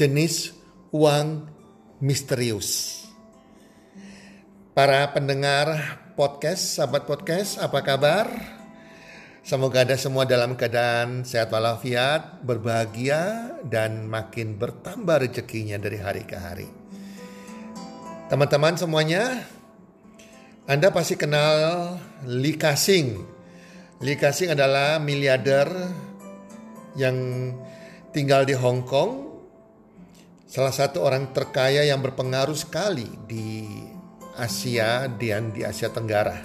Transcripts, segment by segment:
Jenis uang misterius. Para pendengar podcast, sahabat podcast, apa kabar? Semoga ada semua dalam keadaan sehat walafiat, berbahagia, dan makin bertambah rezekinya dari hari ke hari. Teman-teman semuanya, Anda pasti kenal Lee Kasing. Lee Kasing adalah miliarder yang tinggal di Hong Kong, salah satu orang terkaya yang berpengaruh sekali di Asia dan di Asia Tenggara.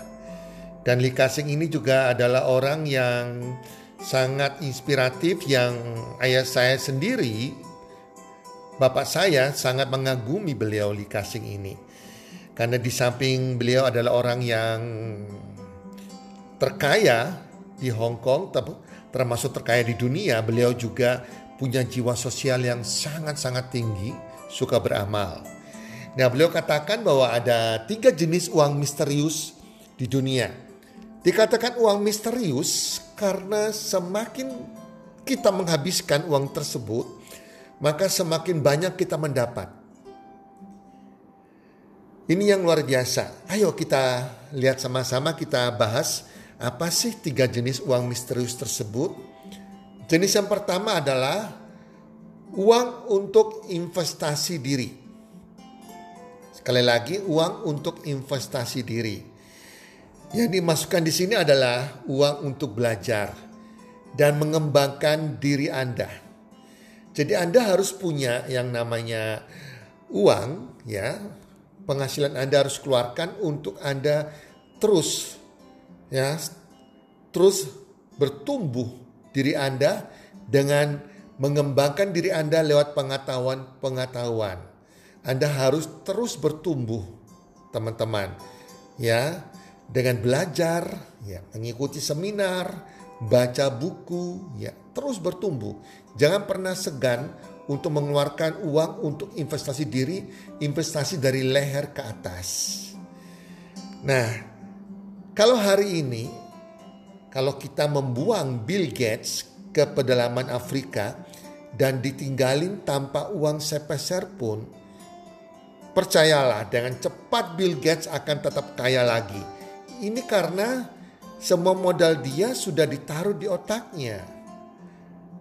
Dan Lee Kasing ini juga adalah orang yang sangat inspiratif yang ayah saya sendiri, bapak saya sangat mengagumi beliau Lee Kasing ini. Karena di samping beliau adalah orang yang terkaya di Hong Kong, termasuk terkaya di dunia, beliau juga punya jiwa sosial yang sangat-sangat tinggi, suka beramal. Nah, beliau katakan bahwa ada tiga jenis uang misterius di dunia. Dikatakan uang misterius karena semakin kita menghabiskan uang tersebut, maka semakin banyak kita mendapat. Ini yang luar biasa. Ayo kita lihat sama-sama kita bahas apa sih tiga jenis uang misterius tersebut Jenis yang pertama adalah uang untuk investasi diri. Sekali lagi, uang untuk investasi diri. Yang dimasukkan di sini adalah uang untuk belajar dan mengembangkan diri Anda. Jadi Anda harus punya yang namanya uang ya. Penghasilan Anda harus keluarkan untuk Anda terus ya terus bertumbuh diri Anda dengan mengembangkan diri Anda lewat pengetahuan-pengetahuan. Anda harus terus bertumbuh, teman-teman. Ya, dengan belajar, ya, mengikuti seminar, baca buku, ya, terus bertumbuh. Jangan pernah segan untuk mengeluarkan uang untuk investasi diri, investasi dari leher ke atas. Nah, kalau hari ini kalau kita membuang Bill Gates ke pedalaman Afrika dan ditinggalin tanpa uang sepeser pun, percayalah dengan cepat Bill Gates akan tetap kaya lagi. Ini karena semua modal dia sudah ditaruh di otaknya.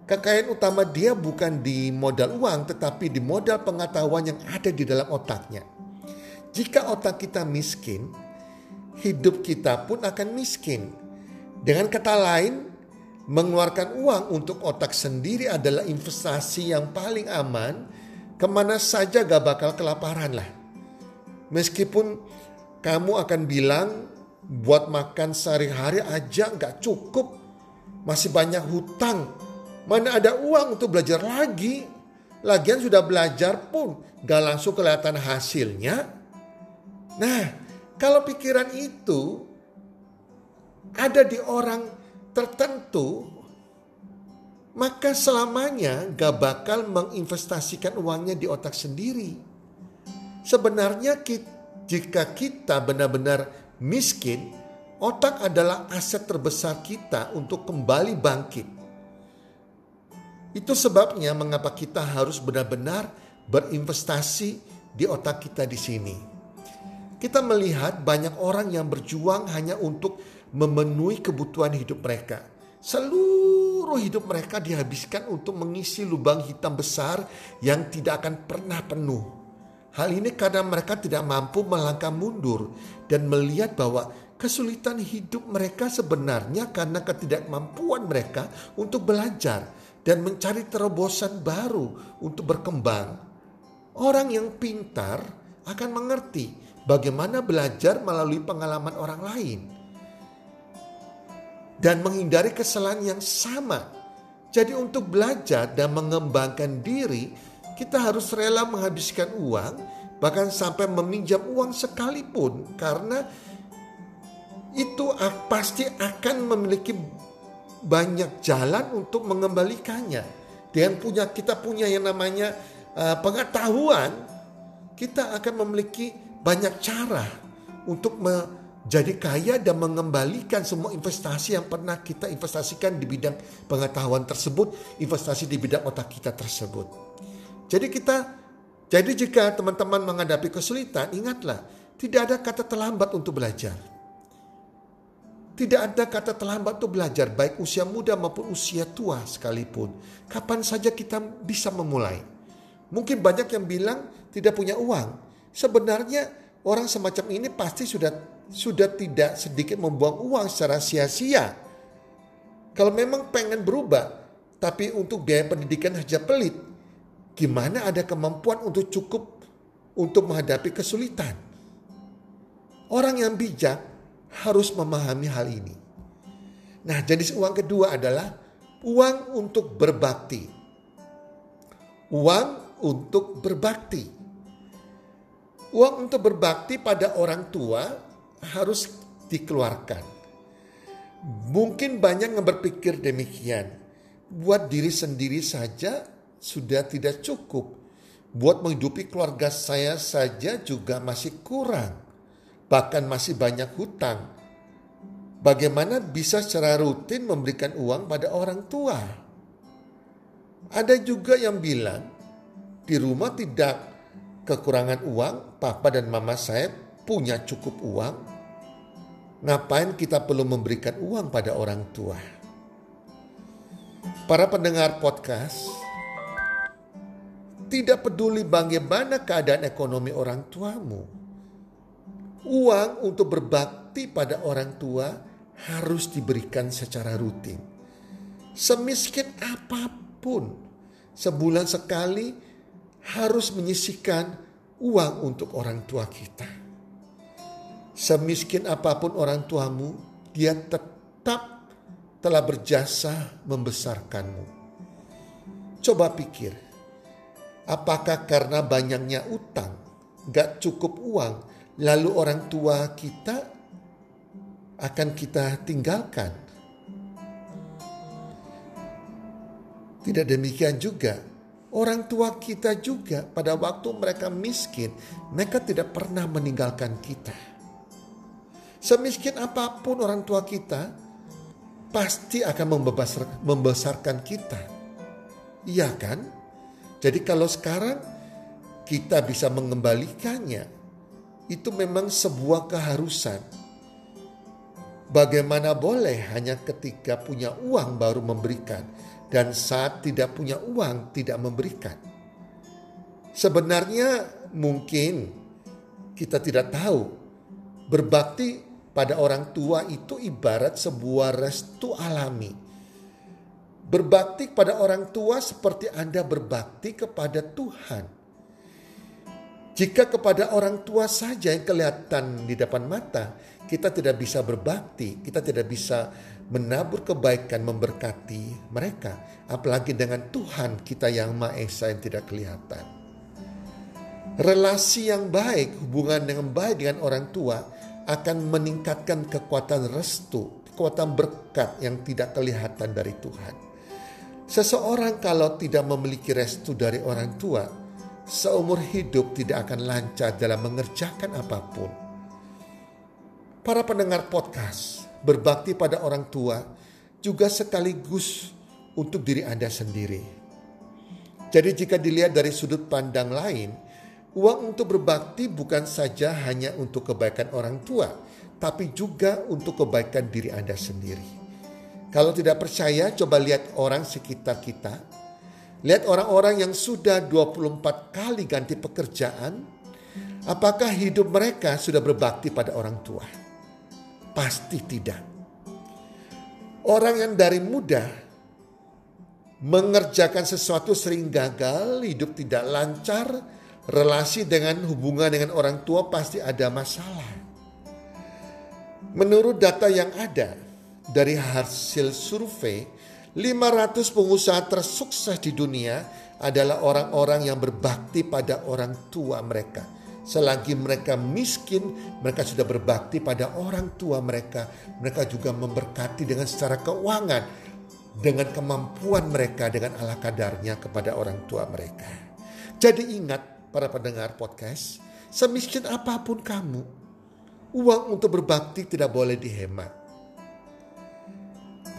Kekayaan utama dia bukan di modal uang tetapi di modal pengetahuan yang ada di dalam otaknya. Jika otak kita miskin, hidup kita pun akan miskin dengan kata lain, mengeluarkan uang untuk otak sendiri adalah investasi yang paling aman. Ke mana saja gak bakal kelaparan lah. Meskipun kamu akan bilang buat makan sehari-hari aja gak cukup. Masih banyak hutang. Mana ada uang untuk belajar lagi. Lagian sudah belajar pun gak langsung kelihatan hasilnya. Nah, kalau pikiran itu ada di orang tertentu, maka selamanya gak bakal menginvestasikan uangnya di otak sendiri. Sebenarnya jika kita benar-benar miskin, otak adalah aset terbesar kita untuk kembali bangkit. Itu sebabnya mengapa kita harus benar-benar berinvestasi di otak kita di sini. Kita melihat banyak orang yang berjuang hanya untuk memenuhi kebutuhan hidup mereka. Seluruh hidup mereka dihabiskan untuk mengisi lubang hitam besar yang tidak akan pernah penuh. Hal ini karena mereka tidak mampu melangkah mundur dan melihat bahwa kesulitan hidup mereka sebenarnya karena ketidakmampuan mereka untuk belajar dan mencari terobosan baru untuk berkembang. Orang yang pintar akan mengerti bagaimana belajar melalui pengalaman orang lain dan menghindari kesalahan yang sama. Jadi untuk belajar dan mengembangkan diri, kita harus rela menghabiskan uang, bahkan sampai meminjam uang sekalipun karena itu pasti akan memiliki banyak jalan untuk mengembalikannya. Dengan punya kita punya yang namanya uh, pengetahuan, kita akan memiliki banyak cara untuk menjadi kaya dan mengembalikan semua investasi yang pernah kita investasikan di bidang pengetahuan tersebut, investasi di bidang otak kita tersebut. Jadi kita, jadi jika teman-teman menghadapi kesulitan, ingatlah tidak ada kata terlambat untuk belajar. Tidak ada kata terlambat untuk belajar, baik usia muda maupun usia tua sekalipun. Kapan saja kita bisa memulai. Mungkin banyak yang bilang tidak punya uang. Sebenarnya orang semacam ini pasti sudah sudah tidak sedikit membuang uang secara sia-sia. Kalau memang pengen berubah, tapi untuk biaya pendidikan saja pelit, gimana ada kemampuan untuk cukup untuk menghadapi kesulitan? Orang yang bijak harus memahami hal ini. Nah, jenis uang kedua adalah uang untuk berbakti. Uang untuk berbakti. Uang untuk berbakti pada orang tua harus dikeluarkan. Mungkin banyak yang berpikir demikian. Buat diri sendiri saja sudah tidak cukup. Buat menghidupi keluarga saya saja juga masih kurang bahkan masih banyak hutang. Bagaimana bisa secara rutin memberikan uang pada orang tua? Ada juga yang bilang di rumah tidak kekurangan uang, papa dan mama saya punya cukup uang. Ngapain kita perlu memberikan uang pada orang tua? Para pendengar podcast, tidak peduli bagaimana keadaan ekonomi orang tuamu, Uang untuk berbakti pada orang tua harus diberikan secara rutin. Semiskin apa pun, sebulan sekali harus menyisikan uang untuk orang tua kita. Semiskin apa pun orang tuamu, dia tetap telah berjasa membesarkanmu. Coba pikir, apakah karena banyaknya utang, gak cukup uang, lalu orang tua kita akan kita tinggalkan. Tidak demikian juga orang tua kita juga pada waktu mereka miskin, mereka tidak pernah meninggalkan kita. Semiskin apa pun orang tua kita, pasti akan membesarkan kita. Iya kan? Jadi kalau sekarang kita bisa mengembalikannya, itu memang sebuah keharusan. Bagaimana boleh hanya ketika punya uang baru memberikan dan saat tidak punya uang tidak memberikan? Sebenarnya mungkin kita tidak tahu berbakti pada orang tua itu ibarat sebuah restu alami. Berbakti pada orang tua seperti Anda berbakti kepada Tuhan. Jika kepada orang tua saja yang kelihatan di depan mata, kita tidak bisa berbakti, kita tidak bisa menabur kebaikan, memberkati mereka. Apalagi dengan Tuhan kita yang Maha Esa yang tidak kelihatan. Relasi yang baik, hubungan yang baik dengan orang tua akan meningkatkan kekuatan restu, kekuatan berkat yang tidak kelihatan dari Tuhan. Seseorang kalau tidak memiliki restu dari orang tua, seumur hidup tidak akan lancar dalam mengerjakan apa pun. Para pendengar podcast, berbakti pada orang tua juga sekaligus untuk diri Anda sendiri. Jadi jika dilihat dari sudut pandang lain, uang untuk berbakti bukan saja hanya untuk kebaikan orang tua, tapi juga untuk kebaikan diri Anda sendiri. Kalau tidak percaya, coba lihat orang sekitar kita. Lihat orang-orang yang sudah 24 kali ganti pekerjaan. Apakah hidup mereka sudah berbakti pada orang tua? Pasti tidak. Orang yang dari muda mengerjakan sesuatu sering gagal, hidup tidak lancar, relasi dengan hubungan dengan orang tua pasti ada masalah. Menurut data yang ada dari hasil survei, 500 pengusaha tersukses di dunia adalah orang-orang yang berbakti pada orang tua mereka. Selagi mereka miskin, mereka sudah berbakti pada orang tua mereka. Mereka juga memberkati dengan secara keuangan, dengan kemampuan mereka, dengan ala kadarnya kepada orang tua mereka. Jadi ingat para pendengar podcast, semiskin apa pun kamu, Uang untuk berbakti tidak boleh dihemat.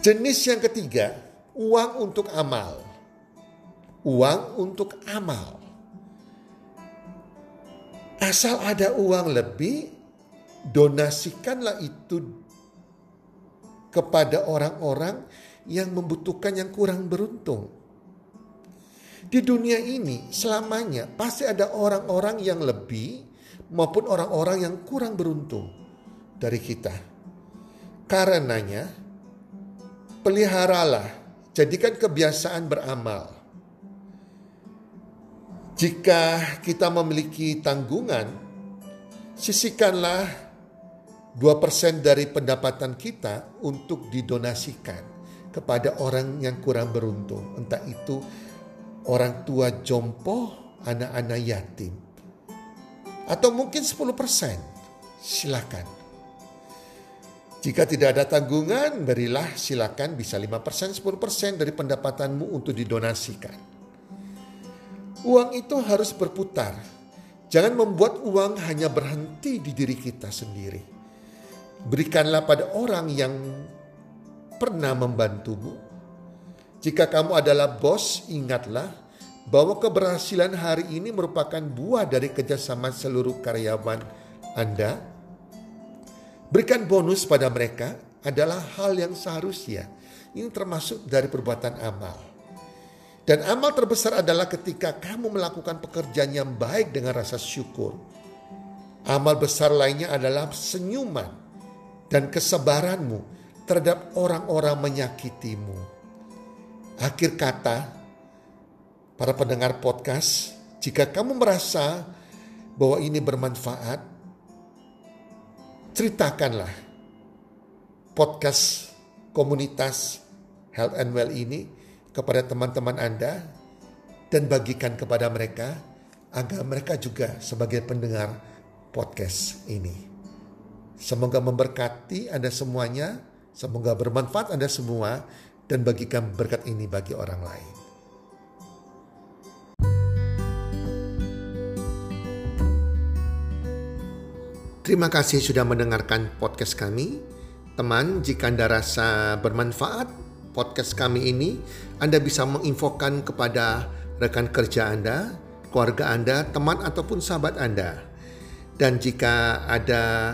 Jenis yang ketiga, uang untuk amal. Uang untuk amal. Asal ada uang lebih, donasikanlah itu kepada orang-orang yang membutuhkan yang kurang beruntung. Di dunia ini selamanya pasti ada orang-orang yang lebih maupun orang-orang yang kurang beruntung dari kita. Karenanya, peliharalah, jadikan kebiasaan beramal. Jika kita memiliki tanggungan, sisihkanlah 2% dari pendapatan kita untuk didonasikan kepada orang yang kurang beruntung. Entah itu orang tua jompo, anak-anak yatim atau mungkin 10%. Silakan. Jika tidak ada tanggungan, berilah silakan bisa 5%, 10% dari pendapatanmu untuk didonasikan. Uang itu harus berputar. Jangan membuat uang hanya berhenti di diri kita sendiri. Berikanlah pada orang yang pernah membantumu. Jika kamu adalah bos, ingatlah bahwa keberhasilan hari ini merupakan buah dari kerjasama seluruh karyawan Anda. Berikan bonus pada mereka adalah hal yang seharusnya. Ini termasuk dari perbuatan amal. Dan amal terbesar adalah ketika kamu melakukan pekerjaan yang baik dengan rasa syukur. Amal besar lainnya adalah senyuman dan kesabaranmu terhadap orang-orang menyakitimu. Akhir kata, para pendengar podcast, jika kamu merasa bahwa ini bermanfaat, ceritakanlah podcast komunitas Health and Well ini kepada teman-teman Anda dan bagikan kepada mereka agar mereka juga sebagai pendengar podcast ini. Semoga memberkati Anda semuanya, semoga bermanfaat Anda semua dan bagikan berkat ini bagi orang lain. Terima kasih sudah mendengarkan podcast kami. Teman, jika Anda rasa bermanfaat podcast kami ini, Anda bisa menginfokan kepada rekan kerja Anda, keluarga Anda, teman ataupun sahabat Anda. Dan jika ada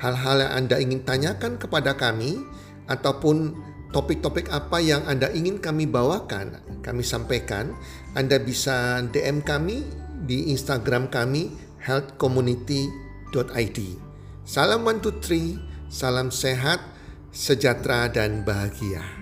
hal-hal yang Anda ingin tanyakan kepada kami ataupun topik-topik apa yang Anda ingin kami bawakan, kami sampaikan, Anda bisa DM kami di Instagram kami healthcommunity id. Salam one two three, salam sehat, sejahtera dan bahagia.